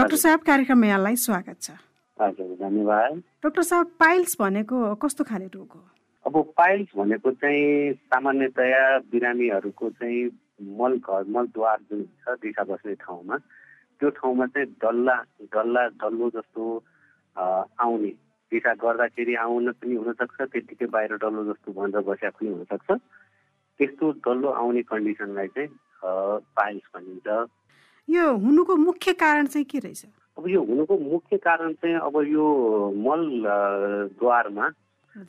Doctor साहब कार्यक्रममा यहाँलाई स्वागत छ। हजुर धन्यवाद। डाक्टर साहब पाइल्स भनेको कस्तो खाले रोग हो? अब पाइल्स भनेको चाहिँ सामान्यतया बिरामीहरूको चाहिँ मल घर मलद्वार जुन छ दिशा बस्ने ठाउँमा त्यो ठाउँमा चाहिँ डल्ला डल्ला डल्लो जस्तो आउने। दिशा गर्दाखेरि आउन पनि हुनसक्छ त्यत्तिकै बाहिर डल्लो जस्तो भनेर बस्या पनि हुनसक्छ। त्यस्तो डल्लो आउने कन्डिसनलाई चाहिँ पाइल्स भनिन्छ। यो हुनुको मुख्य कारण चाहिँ के रहेछ? अब यो हुनुको मुख्य कारण चाहिँ अब यो मल द्वारमा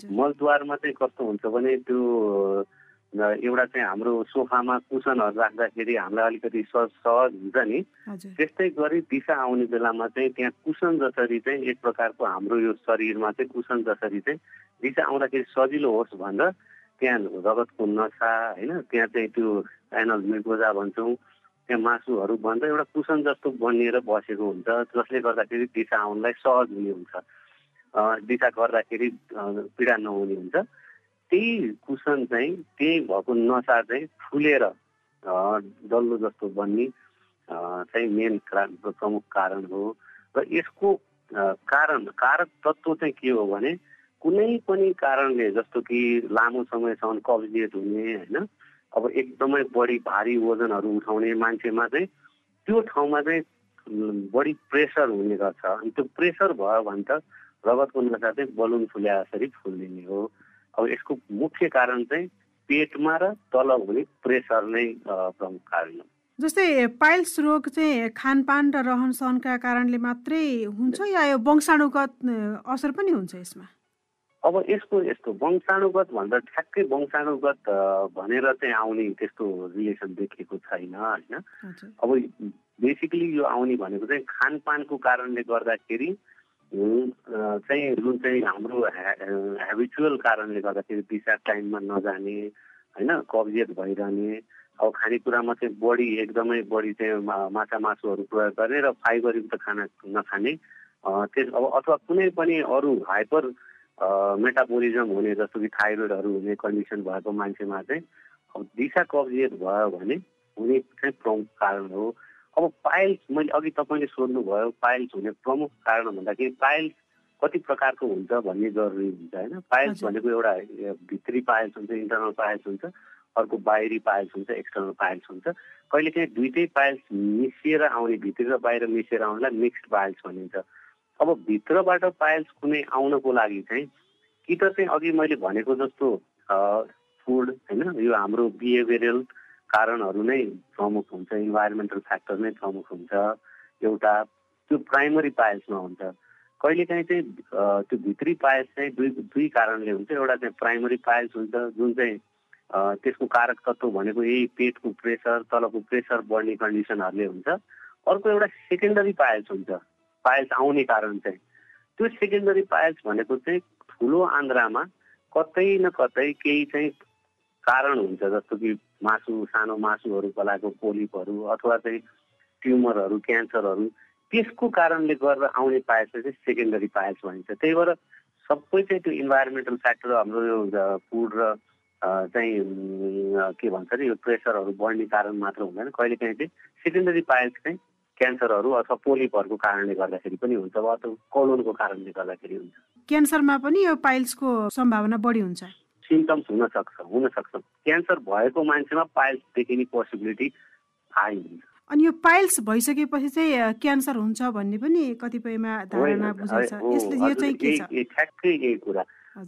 मलद्वारमा चाहिँ कस्तो हुन्छ भने त्यो एउटा चाहिँ हाम्रो सोफामा कुसनहरू राख्दाखेरि हामीलाई अलिकति सहज सहज हुन्छ नि। त्यस्तै गरी दिशा आउने बेलामा चाहिँ त्यहाँ कुसन जसरी चाहिँ एक प्रकारको हाम्रो यो शरीरमा चाहिँ कुसन जसरी चाहिँ दिशा आउँदाखेरि सजिलो होस् भनेर त्यहाँ रगतको नसा होइन। त्यहाँ चाहिँ त्यो एनल मिर्गोजा भन्छौँ। त्यहाँ मासुहरू भन्छ एउटा कुसन जस्तो बनिएर बसेको हुन्छ जसले गर्दाखेरि दिशा आउनलाई सहज हुने हुन्छ। दिशा गर्दाखेरि पीडा नहुने हुन्छ। त्यही कुसन चाहिँ त्यही भएको नसा चाहिँ फुलेर डल्लो जस्तो बन्ने चाहिँ मेन प्रमुख कारण हो। र यसको कारण कारक तत्त्व चाहिँ के हो भने कुनै पनि कारणले जस्तो कि लामो समयसम्म कब्जियत हुने होइन? अब एकदमै बढी भारी वजनहरू उठाउने मान्छेमा चाहिँ त्यो ठाउँमा चाहिँ बढी प्रेसर हुने गर्छ। अनि त्यो प्रेसर भयो भने त रगतको नसा चाहिँ बलुन फुल्या जसरी हो। अब यसको मुख्य कारण चाहिँ पेटमा र तल हुने प्रेसर नै प्रमुख कारण हो। जस्तै पाइल्स रोग चाहिँ खानपान र रहन सहनका कारणले मात्रै हुन्छ या यो वंशाणुगत असर पनि हुन्छ यसमा? अब यसको यस्तो वंशाणुगत भन्दा ठ्याक्कै वंशाणुगत भनेर चाहिँ आउने त्यस्तो रिलेसन देखिएको छैन होइन? अब बेसिकली यो आउने भनेको चाहिँ खानपानको कारणले गर्दाखेरि चाहिँ जुन चाहिँ हाम्रो हेबिचुअल कारणले गर्दाखेरि दिशा टाइममा नजाने होइन? कब्जियत भइरहने अब खानेकुरामा चाहिँ बढी एकदमै बढी चाहिँ माछा मासुहरू प्रयोग गर्ने र फाइबरयुक्त खाना नखाने त्यस अब अथवा कुनै पनि अरू हाइपर मेटाबोलिजम हुने जस्तो कि थाइरोइडहरू हुने कन्डिसन भएको मान्छेमा चाहिँ अब दिशा कब्जियत भयो भने हुने चाहिँ प्रमुख कारण हो। अब पाइल्स मैले अघि तपाईँले सोध्नुभयो पाइल्स हुने प्रमुख कारण भन्दाखेरि पाइल्स कति प्रकारको हुन्छ भन्ने जरुरी हुन्छ होइन? पाइल्स भनेको एउटा भित्री पाइल्स हुन्छ इन्टरनल पाइल्स हुन्छ अर्को बाहिरी पाइल्स हुन्छ एक्सटर्नल पाइल्स हुन्छ। कहिले काहीँ दुइटै पाइल्स मिसिएर आउने भित्री र बाहिर मिसिएर आउनेलाई मिक्स्ड पाइल्स भनिन्छ। अब भित्रबाट पाइल्स कुनै आउनको लागि चाहिँ कि त चाहिँ अघि मैले भनेको जस्तो फुड होइन यो हाम्रो बिहेभियरल कारणहरू नै प्रमुख हुन्छ इन्भाइरोमेन्टल फ्याक्टर नै प्रमुख हुन्छ एउटा त्यो प्राइमरी पाइल्समा हुन्छ। कहिलेकाहीँ चाहिँ त्यो भित्री पाइल्स चाहिँ दुई दुई कारणले हुन्छ एउटा चाहिँ प्राइमरी पाइल्स हुन्छ जुन चाहिँ त्यसको कारक तत्त्व भनेको यही पेटको प्रेसर तलको प्रेसर बढ्ने कन्डिसनहरूले हुन्छ। अर्को एउटा सेकेन्डरी पाइल्स हुन्छ। पाइल्स आउने कारण चाहिँ त्यो सेकेन्डरी पाइल्स भनेको चाहिँ ठुलो आन्द्रामा कतै न कतै केही चाहिँ कारण हुन्छ जस्तो कि मासु सानो मासुहरू पलाएको पोलिपहरू अथवा चाहिँ ट्युमरहरू क्यान्सरहरू त्यसको कारणले गर्दा आउने पाइल्सलाई चाहिँ सेकेन्डरी पाइल्स भनिन्छ। त्यही भएर सबै चाहिँ त्यो इन्भाइरोमेन्टल फ्याक्टर हाम्रो यो फुड र चाहिँ के भन्छ अरे यो प्रेसरहरू बढ्ने कारण मात्र हुँदैन। कहिलेकाहीँ चाहिँ सेकेन्डरी पाइल्स चाहिँ क्यान्सरहरू अथवा पोलिपहरूको कारणले गर्दाखेरि पनि हुन्छ अथवा कोलोनको कारणले गर्दाखेरि हुन्छ। क्यान्सरमा पनि यो पाइल्सको सम्भावना बढी हुन्छ। सिम्टम्स हुन सक्छ हुन सक्छ। क्यान्सर भएको मान्छेमा पाइल्स देखिने पोसिबिलिटी हाई हुन्छ। अनि यो पाइल्स भइसकेपछि चाहिँ क्यान्सर हुन्छ भन्ने पनि कतिपयमा धारणा बुझाउँछ यसले यो चाहिँ के छ? ठ्याक्कै यही कुरा।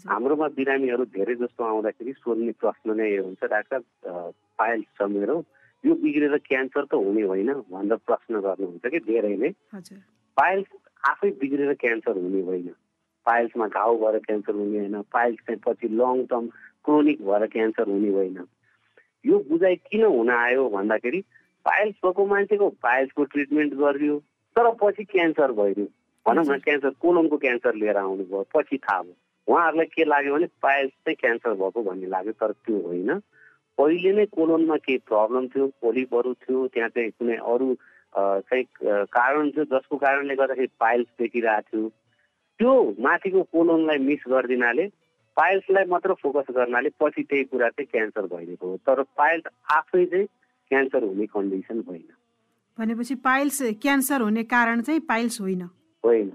हाम्रोमा बिरामीहरू धेरै जस्तो आउँदाखेरि सोध्ने प्रश्न नै हुन्छ डाक्टर पाइल्स छ मेरो। यो बिग्रेर क्यान्सर त हुने होइन भनेर प्रश्न गर्नुहुन्छ कि धेरै नै। पाइल्स आफै बिग्रेर क्यान्सर हुने होइन। पाइल्समा घाउ भएर क्यान्सर हुने होइन पाइल्स चाहिँ पछि लङ टर्म क्रोनिक भएर क्यान्सर हुने होइन। यो बुझाइ किन हुन आयो भन्दाखेरि पाइल्स भएको मान्छेको पाइल्सको ट्रिटमेन्ट गरियो तर पछि क्यान्सर भइदियो भनौँ न क्यान्सर कोलमको क्यान्सर लिएर आउनुभयो पछि थाहा भयो। उहाँहरूलाई के लाग्यो भने पाइल्स चाहिँ क्यान्सर भएको भन्ने लाग्यो तर त्यो होइन। पहिले नै कोलोनमा केही प्रब्लम थियो पोलिपहरू थियो त्यहाँ चाहिँ कुनै अरू चाहिँ कारण थियो जसको कारणले गर्दाखेरि पाइल्स देखिरहेको थियो। त्यो माथिको कोलोनलाई मिस गरिदिनाले पाइल्सलाई मात्र फोकस गर्नाले पछि त्यही कुरा चाहिँ क्यान्सर भइदिएको हो। तर पाइल्स आफै चाहिँ क्यान्सर हुने कन्डिसन होइन भनेपछि पाइल्स क्यान्सर हुने कारण चाहिँ पाइल्स होइन। होइन।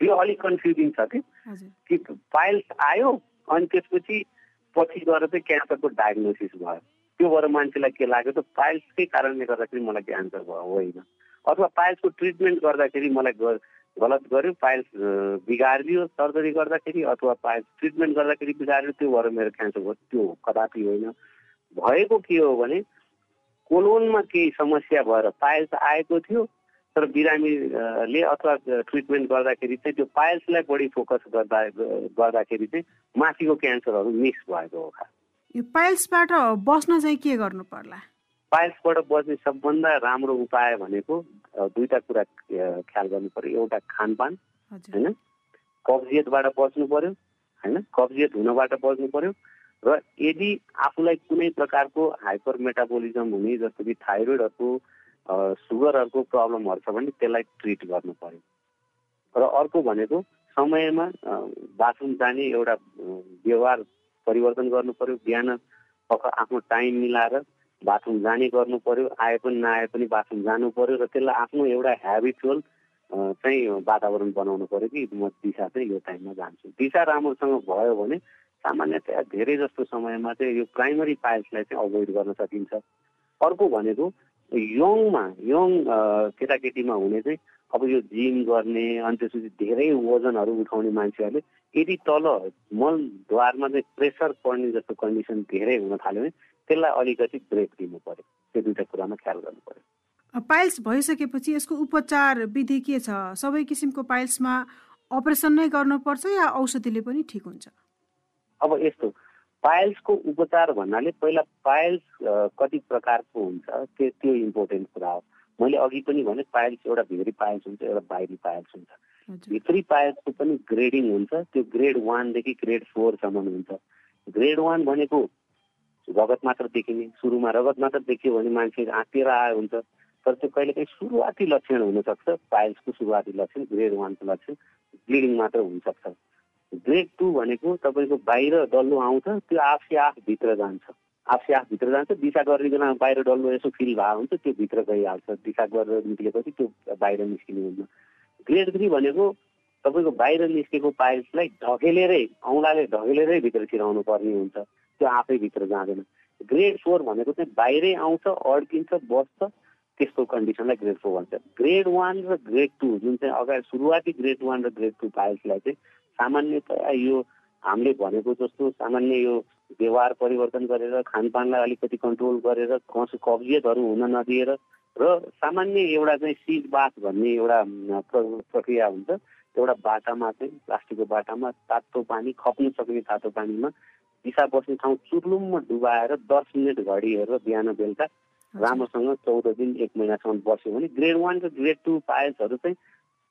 यो अलिक कन्फ्युजिङ छ कि पाइल्स आयो अनि त्यसपछि पछि गएर चाहिँ क्यान्सरको डायग्नोसिस भयो। त्यो भएर मान्छेलाई के लाग्यो त पाइल्सकै कारणले गर्दाखेरि मलाई क्यान्सर भयो होइन। अथवा पाइल्सको ट्रिटमेन्ट गर्दाखेरि मलाई गलत गर्यो पाइल्स बिगारिदियो सर्जरी गर्दाखेरि अथवा पाइल्स ट्रिटमेन्ट गर्दाखेरि बिगारियो त्यो भएर मेरो क्यान्सर भयो। त्यो कदापि होइन। भएको के हो भने कोलोनमा केही समस्या भएर पाइल्स आएको थियो तर बिरामीले अथवा ट्रिटमेन्ट गर्दाखेरि चाहिँ त्यो पाइल्सलाई बढी फोकस गर्दा गर्दाखेरि चाहिँ माथिको क्यान्सरहरू मिक्स भएको हो यो पाइल्सबाट बस्न चाहिँ के गर्नु पर्ला? पाइल्सबाट बस्ने सबभन्दा राम्रो उपाय भनेको दुईवटा कुरा ख्याल गर्नु पर्यो। एउटा खानपान होइन? कब्जियतबाट बच्नु पर्यो होइन? कब्जियत हुनबाट बच्नु पर्यो। र यदि आफूलाई कुनै प्रकारको हाइपर मेटाबोलिजम हुने जस्तो कि थाइरोइडहरूको सुगरहरूको प्रब्लमहरू छ भने त्यसलाई ट्रिट गर्नु पर्यो। र अर्को भनेको समयमा बाथरुम जाने एउटा व्यवहार परिवर्तन गर्नु पर्यो। बिहान आफ्नो टाइम मिलाएर बाथरुम जाने गर्नु पर्यो। आए पनि नआए पनि बाथरुम जानु पर्यो र त्यसलाई आफ्नो एउटा हेबिचुअल चाहिँ वातावरण बनाउनु पर्यो कि म दिशा चाहिँ यो टाइममा जान्छु। दिशा राम्रोसँग भयो भने सामान्यतया धेरै जस्तो समयमा चाहिँ यो प्राइमरी पाइल्सलाई चाहिँ अभोइड गर्न सकिन्छ। अर्को भनेको यङमा यङ केटाकेटीमा हुने चाहिँ अब यो जिम गर्ने अनि त्यसपछि धेरै वजनहरू उठाउने मान्छेहरूले यदि तल मलद्वारमा चाहिँ प्रेसर पर्ने जस्तो कन्डिसन धेरै हुन थाल्यो भने त्यसलाई अलिकति ब्रेक दिनु पर्यो। त्यो दुइटा कुरामा ख्याल गर्नु पर्यो। पाइल्स भइसकेपछि यसको उपचार विधि के छ? सबै किसिमको पाइल्समा अपरेसन नै गर्नुपर्छ या औषधिले पनि ठिक हुन्छ? अब यस्तो पाइल्सको उपचार भन्नाले पहिला पाइल्स कति प्रकारको हुन्छ त्यो त्यो इम्पोर्टेन्ट कुरा हो। मैले अघि पनि भने पाइल्स एउटा भित्री पाइल्स हुन्छ एउटा बाहिरी पाइल्स हुन्छ। भित्री पाइल्सको पनि ग्रेडिङ हुन्छ त्यो ग्रेड वानदेखि ग्रेड फोरसम्म हुन्छ। ग्रेड वान भनेको रगत मात्र देखिने सुरुमा रगत मात्र देखियो भने मान्छे आँटिएर आयो हुन्छ। तर त्यो कहिलेकाहीँ सुरुवाती लक्षण हुनसक्छ पाइल्सको सुरुवाती लक्षण ग्रेड वानको लक्षण ब्लिडिङ मात्र हुनसक्छ। ग्रेड टू भनेको तपाईँको बाहिर डल्लो आउँछ त्यो आफै आफ भित्र जान्छ। आफै आफ भित्र जान्छ दिशा गर्ने बेला बाहिर डल्लो यसो फिल भएको हुन्छ त्यो भित्र गइहाल्छ। दिशा गरेर निस्केपछि त्यो बाहिर निस्किने हुन्छ। ग्रेड थ्री भनेको तपाईँको बाहिर निस्केको पाइल्सलाई ढकेलेरै औँलाले ढकेलेरै भित्र छिराउनु पर्ने हुन्छ। त्यो आफैभित्र जाँदैन। ग्रेड फोर भनेको चाहिँ बाहिरै आउँछ अड्किन्छ बस्छ त्यस्तो कन्डिसनलाई ग्रेड फोर भन्छ। ग्रेड वान र ग्रेड टू जुन चाहिँ अगाडि सुरुवाती ग्रेड वान र ग्रेड टू पाइल्सलाई चाहिँ सामान्यतया यो हामीले भनेको जस्तो सामान्य यो व्यवहार परिवर्तन गरेर खानपानलाई अलिकति कन्ट्रोल गरेर कस कब्जियतहरू हुन नदिएर र सामान्य एउटा चाहिँ सिज बाथ भन्ने एउटा प्रक्रिया हुन्छ। एउटा बाटामा चाहिँ प्लास्टिकको बाटामा तातो पानी खप्नु सक्ने तातो पानीमा दिशा बस्ने ठाउँ चुर्लुममा डुबाएर दस मिनट घडी हेरेर बिहान बेलुका राम्रोसँग चौध दिन एक महिनासम्म बस्यो भने ग्रेड वान र ग्रेड टू पाइल्सहरू चाहिँ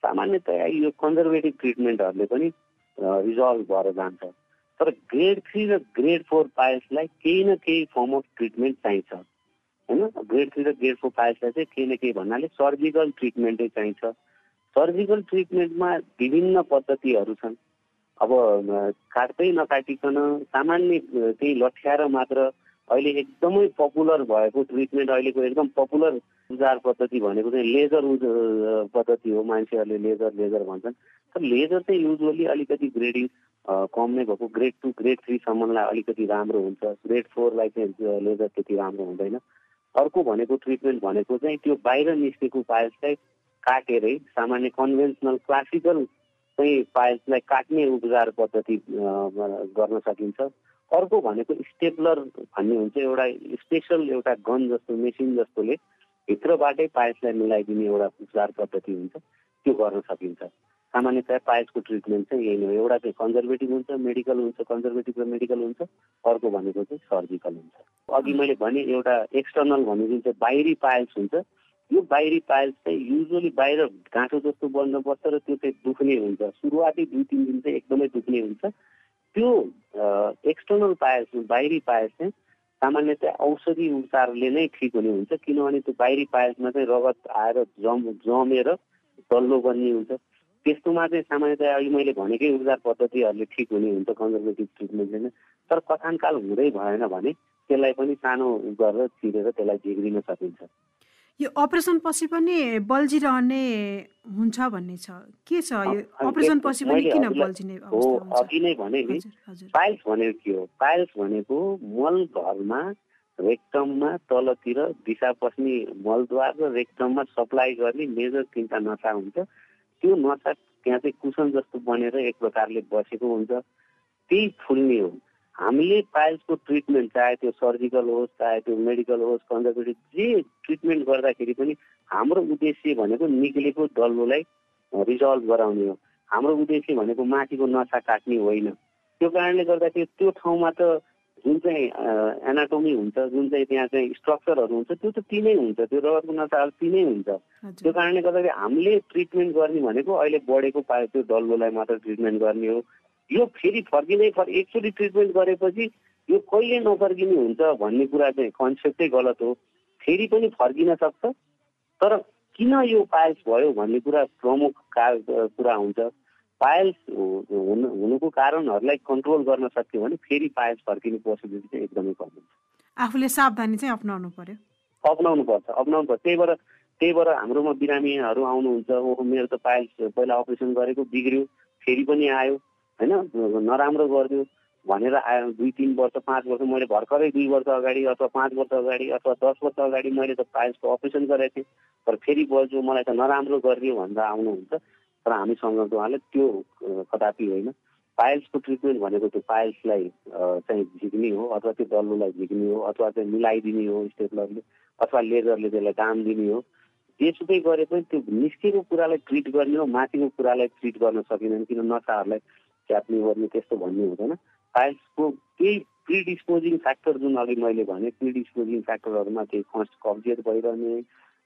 सामान्यतया यो कन्जर्भेटिभ ट्रिटमेन्टहरूले पनि रिजल्भ भएर जान्छ तर ग्रेड थ्री र ग्रेड फोर पाइल्सलाई केही न केही फर्म अफ ट्रिटमेन्ट चाहिन्छ। होइन? ग्रेड थ्री र ग्रेड फोर पाइल्सलाई चाहिँ केही न केही भन्नाले सर्जिकल ट्रिटमेन्टै चाहिन्छ। सर्जिकल ट्रिटमेन्टमा विभिन्न पद्धतिहरू छन्। अब काट्दै नकाटिकन सामान्य त्यही लठ्याएर मात्र अहिले एकदमै पपुलर भएको ट्रिटमेन्ट अहिलेको एकदम पपुलर उपचार पद्धति भनेको चाहिँ लेजर उज पद्धति हो। मान्छेहरूले लेजर लेजर भन्छन्। तर लेजर चाहिँ युजली अलिकति ग्रेडिङ कम नै भएको। ग्रेड टू ग्रेड थ्रीसम्मलाई अलिकति राम्रो हुन्छ। ग्रेड फोरलाई चाहिँ लेजर त्यति राम्रो हुँदैन। अर्को भनेको ट्रिटमेन्ट भनेको चाहिँ त्यो बाहिर निस्केको पाइल्सलाई काटेरै सामान्य कन्भेन्सनल क्लासिकल चाहिँ पाइल्सलाई काट्ने उपचार पद्धति गर्न सकिन्छ। अर्को भनेको स्टेपलर भन्ने हुन्छ एउटा स्पेसल एउटा गन जस्तो मेसिन जस्तोले भित्रबाटै पाइल्सलाई मिलाइदिने एउटा उपचार पद्धति हुन्छ त्यो गर्न सकिन्छ। सामान्यतया पाइल्सको ट्रिटमेन्ट चाहिँ यही हो। एउटा चाहिँ कन्जर्भेटिभ हुन्छ मेडिकल हुन्छ कन्जर्भेटिभ र मेडिकल हुन्छ अर्को भनेको चाहिँ सर्जिकल हुन्छ। अघि मैले भने एउटा एक्सटर्नल भन्ने जुन चाहिँ बाहिरी पाइल्स हुन्छ यो बाहिरी पाइल्स चाहिँ युजली बाहिर गाँठो जस्तो बन्नुपर्छ र त्यो चाहिँ दुख्ने हुन्छ। सुरुवाती दुई तिन दिन चाहिँ एकदमै दुख्ने हुन्छ। त्यो एक्सटर्नल पाइल्स बाहिरी पाइल्स चाहिँ सामान्यतया औषधि उपचारले नै ठिक हुने हुन्छ किनभने त्यो बाहिरी पाइल्समा चाहिँ रगत आएर जम जमेर डल्लो बन्ने हुन्छ। त्यस्तोमा चाहिँ सामान्यतया अघि मैले भनेकै उपचार पद्धतिहरूले ठिक हुने हुन्छ कन्जर्भेटिभ ट्रिटमेन्टले नै तर कथानकाल हुँदै भएन भने त्यसलाई पनि सानो गरेर चिरेर त्यसलाई झिग्रिन सकिन्छ। यो अपरेसन पछि पनि बल्झिरहने हुन्छ भन्ने छ। के छ यो अपरेसन पछि पनि किन बल्झिने हो अघि नै भने नि पाइल्स भनेको के हो? पाइल्स भनेको मल घरमा रेक्टममा तलतिर दिशा पस्ने मलद्वार र रेक्टममा सप्लाई गर्ने मेजर तिनवटा नसा हुन्छ। त्यो नसा त्यहाँ चाहिँ कुसन जस्तो बनेर एक प्रकारले बसेको हुन्छ। त्यही फुल्ने हो। हामीले पाइल्सको ट्रिटमेन्ट चाहे त्यो सर्जिकल होस् चाहे त्यो मेडिकल होस् कन्जर्भेटिभ जे ट्रिटमेन्ट गर्दाखेरि पनि हाम्रो उद्देश्य भनेको निक्लेको डल्लोलाई रिजल्भ गराउने हो। हाम्रो उद्देश्य भनेको माथिको नसा काट्ने होइन। त्यो कारणले गर्दाखेरि त्यो ठाउँमा त जुन चाहिँ एनाटोमी हुन्छ जुन चाहिँ त्यहाँ चाहिँ स्ट्रक्चरहरू हुन्छ त्यो त तिनै हुन्छ। त्यो रगतको नसाहरू तिनै हुन्छ। त्यो कारणले गर्दाखेरि हामीले ट्रिटमेन्ट गर्ने भनेको अहिले बढेको पायो त्यो डल्लोलाई मात्र ट्रिटमेन्ट गर्ने हो। यो फेरि फर्किँदै फर् एकचोटि ट्रिटमेन्ट गरेपछि यो कहिले नफर्किने हुन्छ भन्ने कुरा चाहिँ कन्सेप्टै गलत हो। फेरि पनि फर्किन सक्छ। तर किन यो पाइल्स भयो भन्ने कुरा प्रमुख कुरा हुन्छ। पाइल्स हुनु हुनुको कारणहरूलाई कन्ट्रोल गर्न सक्यो भने फेरि पाइल्स फर्किने पोसिबिलिटी चाहिँ एकदमै कम हुन्छ। आफूले सावधानी चाहिँ अप्नाउनु पर्यो। अप्नाउनु पर्छ अप्नाउनु पर्छ। त्यही भएर त्यही भएर हाम्रोमा बिरामीहरू आउनुहुन्छ। ओहो मेरो त पाइल्स पहिला अपरेसन गरेको बिग्रियो फेरि पनि आयो। होइन? नराम्रो गरिदियो। भनेर आयो दुई तिन वर्ष पाँच वर्ष मैले भर्खरै दुई वर्ष अगाडि अथवा पाँच वर्ष अगाडि अथवा दस वर्ष अगाडि मैले त पाइल्सको अपरेसन गरेको थिएँ। तर फेरि बोल्छु मलाई त नराम्रो गरिदियो भनेर आउनुहुन्छ। तर हामीसँग उहाँले त्यो कदापि होइन। पाइल्सको ट्रिटमेन्ट भनेको त्यो पाइल्सलाई चाहिँ झिक्ने हो अथवा त्यो डल्लोलाई झिक्ने हो अथवा चाहिँ मिलाइदिने हो स्टेपलरले अथवा लेजरले त्यसलाई काम दिने हो। जेसुकै गरे पनि त्यो निस्केको कुरालाई ट्रिट गर्ने हो माथिको कुरालाई ट्रिट गर्न सकिँदैन किन नसाहरूलाई च्याप्ने गर्ने त्यस्तो भन्ने हुँदैन। पाइल्सको केही प्रिडिस्पोजिङ फ्याक्टर जुन अघि मैले भने प्रिडिस्पोजिङ फ्याक्टरहरूमा केही फर्स्ट कब्जियत भइरहने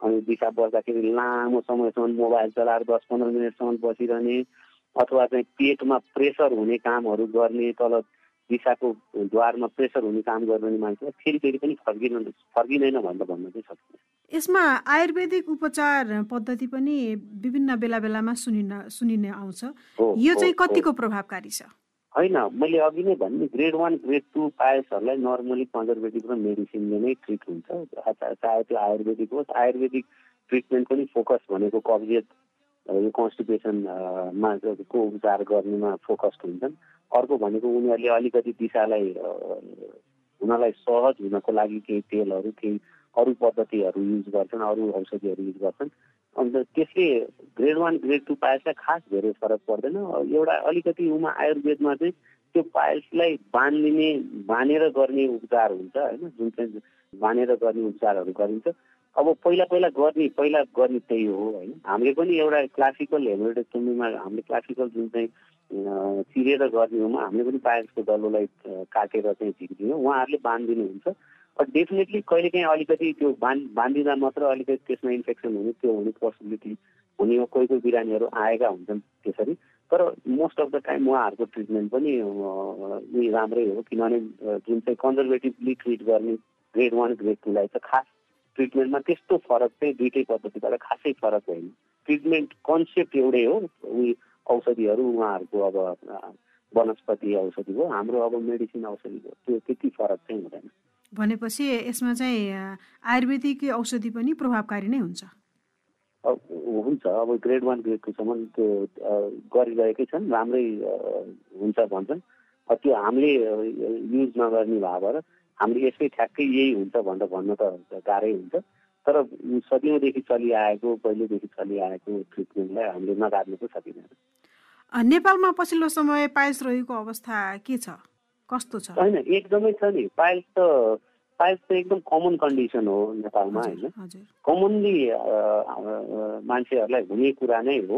अनि दिशा बस्दाखेरि लामो समयसम्म मोबाइल चलाएर दस पन्ध्र मिनटसम्म बसिरहने अथवा चाहिँ पेटमा प्रेसर हुने कामहरू गर्ने तल दिशाको द्वारमा प्रेसर हुने काम गर्ने मान्छे फेरि फेरि पनि फर्किन फर्किँदैन भनेर भन्न चाहिँ सक्छ यसमा आयुर्वेदिक उपचार पद्धति पनि विभिन्न बेला बेलामा सुनिन सुनिने आउँछ। यो चाहिँ कतिको प्रभावकारी छ? होइन मैले अघि नै भने ग्रेड वान ग्रेड टू पायसहरूलाई नर्मली कन्जर्भेटिभ र मेडिसिनले नै ट्रिट हुन्छ। चाहे त्यो आयुर्वेदिक होस् आयुर्वेदिक ट्रिटमेन्ट पनि फोकस भनेको कब्जियत यो कन्स्टिपेसनमा को उपचार गर्नेमा फोकस्ड हुन्छन्। अर्को भनेको उनीहरूले अलिकति दिशालाई हुनलाई सहज हुनको लागि केही तेलहरू केही अरू पद्धतिहरू युज गर्छन् अरू औषधिहरू युज गर्छन्। अन्त त्यसले ग्रेड वान ग्रेड टू पायल्सलाई खास धेरै फरक पर्दैन। एउटा अलिकति उमा आयुर्वेदमा चाहिँ त्यो पायल्सलाई बाँधिने बाँधेर गर्ने उपचार हुन्छ होइन? जुन चाहिँ बाँधेर गर्ने उपचारहरू गरिन्छ। अब पहिला पहिला गर्ने पहिला गर्ने त्यही हो होइन? हामीले पनि एउटा क्लासिकल हेमोरेटेक्टोमीमा हामीले क्लासिकल जुन चाहिँ चिरेर गर्ने हो हामीले पनि पायल्सको डल्लोलाई काटेर चाहिँ झिक्दियौँ उहाँहरूले बाँधिदिनुहुन्छ। डेफिनेटली कहिलेकाहीँ अलिकति त्यो बान् बाँधिँदा मात्र अलिकति त्यसमा इन्फेक्सन हुने त्यो हुने पोसिबिलिटी हुने हो। कोही कोही बिरामीहरू आएका हुन्छन् त्यसरी। तर मोस्ट अफ द टाइम उहाँहरूको ट्रिटमेन्ट पनि उयो राम्रै हो। किनभने जुन चाहिँ कन्जर्भेटिभली ट्रिट गर्ने ग्रेड वान ग्रेड टूलाई चाहिँ खास ट्रिटमेन्टमा त्यस्तो फरक चाहिँ दुइटै पद्धतिबाट खासै फरक होइन। ट्रिटमेन्ट कन्सेप्ट एउटै हो। उयो औषधिहरू उहाँहरूको अब वनस्पति औषधि हो। हाम्रो अब मेडिसिन औषधि हो। त्यो त्यति फरक चाहिँ हुँदैन। भनेपछि यसमा चाहिँ आयुर्वेदिक औषधि पनि प्रभावकारी नै हुन्छ। हुन्छ अब ग्रेड वान ग्रेड टूसम्म त्यो गरिरहेकै छन् राम्रै हुन्छ भन्छन्। त्यो हामीले युज नगर्ने भए भएर हामीले यसै ठ्याक्कै यही हुन्छ भनेर भन्न त गाह्रै हुन्छ। तर सदियौँदेखि चलिआएको पहिलेदेखि चलिआएको ट्रिटमेन्टलाई हामीले नगार्नु त सकिँदैन। नेपालमा पछिल्लो समय पाइल्स रहेको अवस्था के छ? कस्तो छ? होइन एकदमै छ नि। पाइल्स त पाइल्स त एकदम कमन कन्डिसन हो नेपालमा होइन। कमनली मान्छेहरूलाई हुने कुरा नै हो।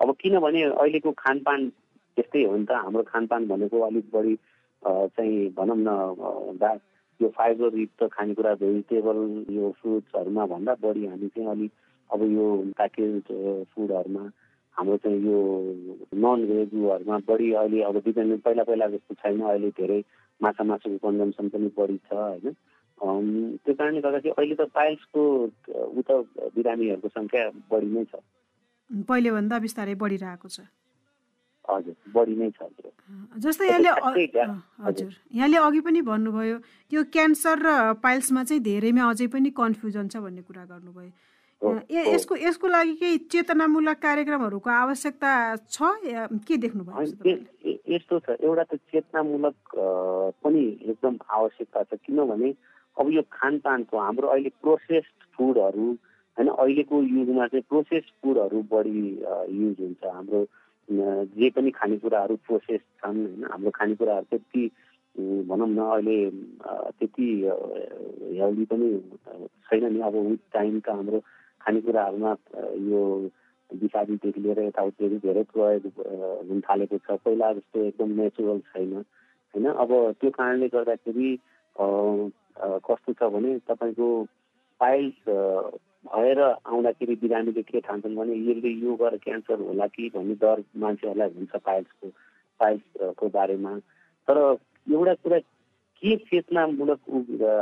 अब किनभने अहिलेको खानपान त्यस्तै हो नि त। हाम्रो खानपान भनेको अलिक बढी चाहिँ भनौँ न यो फाइबरयुक्त खानेकुरा भेजिटेबल यो फ्रुट्सहरूमा भन्दा बढी हामी चाहिँ अलिक अब यो प्याकेज फुडहरूमा हाम्रो चाहिँ यो नन भेजहरूमा बढी अहिले अब डिपेन्डेन्ट पहिला पहिला जस्तो छैन अहिले धेरै माछा मासुको कन्जम्सन पनि बढी छ होइन? त्यो कारणले गर्दाखेरि अहिले त पाइल्सको उत बिरामीहरूको सङ्ख्या बढी नै छ। पहिलेभन्दा बिस्तारै बढिरहेको छ। हजुर बढी नै छ। जस्तै यहाँले हजुर। यहाँले अघि पनि भन्नुभयो यो क्यान्सर र पाइल्समा चाहिँ धेरैमा अझै पनि कन्फ्युजन छ भन्ने कुरा गर्नुभयो। यसको यसको लागि केही चेतनामूलक कार्यक्रमहरूको आवश्यकता छ के देख्नुभयो यस्तो छ एउटा त चेतनामूलक पनि एकदम आवश्यकता छ किनभने अब यो खानपानको हाम्रो अहिले प्रोसेस्ड फुडहरू होइन अहिलेको युगमा चाहिँ प्रोसेस फुडहरू बढी युज हुन्छ हाम्रो जे पनि खानेकुराहरू प्रोसेस छन् होइन हाम्रो खानेकुराहरू त्यति भनौँ न अहिले त्यति हेल्दी पनि छैन नि अब विथ टाइमका हाम्रो खानेकुराहरूमा यो विषादीदेखि लिएर यताउतिदेखि धेरै प्रयोग हुन थालेको छ। पहिला जस्तो एकदम नेचुरल छैन होइन? अब त्यो कारणले गर्दाखेरि कस्तो छ भने तपाईँको पाइल्स भएर आउँदाखेरि बिरामीले के ठान्छन् भने यसले यो गरेर क्यान्सर होला कि भन्ने डर मान्छेहरूलाई हुन्छ पाइल्सको पाइल्सको बारेमा। तर एउटा कुरा के चेतनामूलक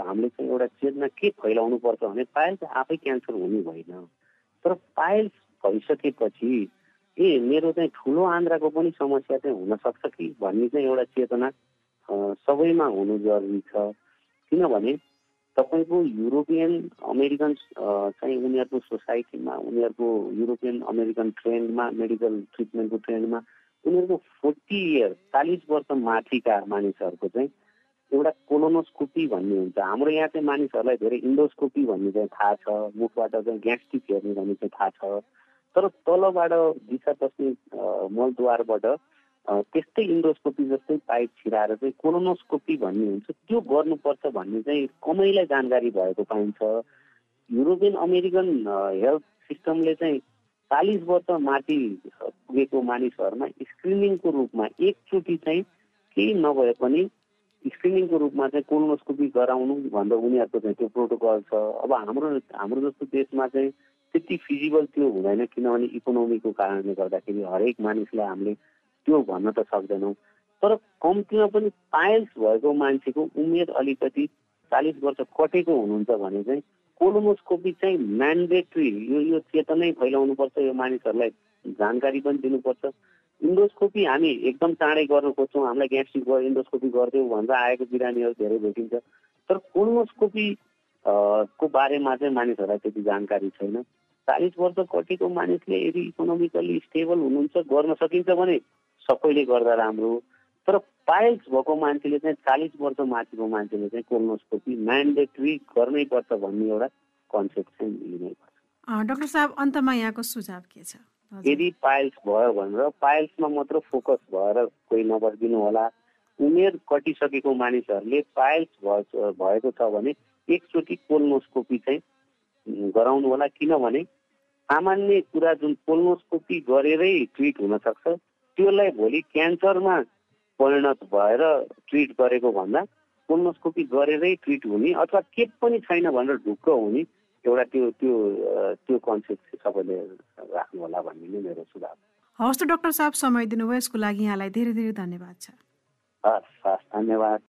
हामीले चाहिँ एउटा चेतना के फैलाउनु पर्छ भने पाइल्स आफै क्यान्सर हुने होइन तर पाइल्स भइसकेपछि ए मेरो चाहिँ ठुलो आन्द्राको पनि समस्या चाहिँ हुनसक्छ कि भन्ने चाहिँ एउटा चेतना सबैमा हुनु जरुरी छ। किनभने तपाईँको युरोपियन अमेरिकन चाहिँ उनीहरूको सोसाइटीमा उनीहरूको युरोपियन अमेरिकन ट्रेन्डमा मेडिकल ट्रिटमेन्टको ट्रेन्डमा उनीहरूको फोर्टी इयर चालिस वर्ष माथिका मानिसहरूको चाहिँ एउटा कोलोनोस्कोपी भन्ने हुन्छ। हाम्रो यहाँ चाहिँ मानिसहरूलाई धेरै इन्डोस्कोपी भन्ने चाहिँ थाहा छ। मुखबाट चाहिँ ग्यास्ट्रिक हेर्ने भन्ने चाहिँ थाहा छ। तर तलबाट दिशा पस्ने मलद्वारबाट त्यस्तै इन्डोस्कोपी जस्तै पाइप छिराएर चाहिँ कोलोनोस्कोपी भन्ने हुन्छ। त्यो गर्नुपर्छ भन्ने चाहिँ कमैलाई जानकारी भएको पाइन्छ। युरोपियन अमेरिकन हेल्थ सिस्टमले चाहिँ चालिस वर्ष माथि पुगेको मानिसहरूमा स्क्रिनिङको रूपमा एकचोटि चाहिँ केही नभए पनि स्क्रिनिङको रूपमा चाहिँ कोलोनोस्कोपी गराउनु भन्दा उनीहरूको चाहिँ त्यो प्रोटोकल छ। अब हाम्रो हाम्रो जस्तो देशमा चाहिँ त्यति फिजिबल त्यो हुँदैन किनभने इकोनोमीको कारणले गर्दाखेरि हरेक मानिसलाई हामीले त्यो भन्न त सक्दैनौँ। तर कम्तीमा पनि पाइल्स भएको मान्छेको उमेर अलिकति चालिस वर्ष कटेको हुनुहुन्छ भने चाहिँ कोलोमोस्कोपी चाहिँ म्यान्डेटरी यो यो चेतनै फैलाउनुपर्छ यो मानिसहरूलाई जानकारी पनि दिनुपर्छ। इन्डोस्कोपी हामी एकदम चाँडै गर्न खोज्छौँ। हामीलाई ग्यास्ट्रिक भयो इन्डोस्कोपी गरिदिउँ भनेर आएको बिरामीहरू धेरै भेटिन्छ। तर कोलोमोस्कोपी को बारेमा चाहिँ मानिसहरूलाई त्यति जानकारी छैन। चालिस वर्ष कटेको मानिसले यदि इकोनोमिकल्ली स्टेबल हुनुहुन्छ गर्न सकिन्छ भने सबैले गर्दा राम्रो तर पाइल्स भएको मान्छेले चाहिँ चालिस वर्ष माथिको मान्छेले चाहिँ कोलोनोस्कोपी म्यान्डेटरी गर्नै पर्छ भन्ने एउटा कन्सेप्ट चाहिँ लिनै पर्छ डाक्टर साहब अन्तमा यहाँको सुझाव के छ? यदि पाइल्स भयो भनेर पाइल्समा मात्र फोकस भएर कोही नबस्दिनु होला उमेर कटिसकेको मानिसहरूले पाइल्स भएको छ भने एकचोटि कोलोनोस्कोपी चाहिँ गराउनु होला किनभने सामान्य कुरा जुन कोलोनोस्कोपी गरेरै ट्रिट हुनसक्छ त्यसलाई भोलि क्यान्सरमा परिणत भएर ट्रिट गरेको भन्दा कोलोनोस्कोपी गरेरै ट्रिट हुने अथवा के पनि छैन भनेर ढुक्क हुने एउटा त्यो त्यो त्यो कन्सेप्ट चाहिँ सबैले राख्नु होला भन्ने नै मेरो सुझाव। हवस् त डक्टर साहब समय दिनुभयो। यसको लागि यहाँलाई धेरै धेरै धन्यवाद छ। हस् हस् धन्यवाद।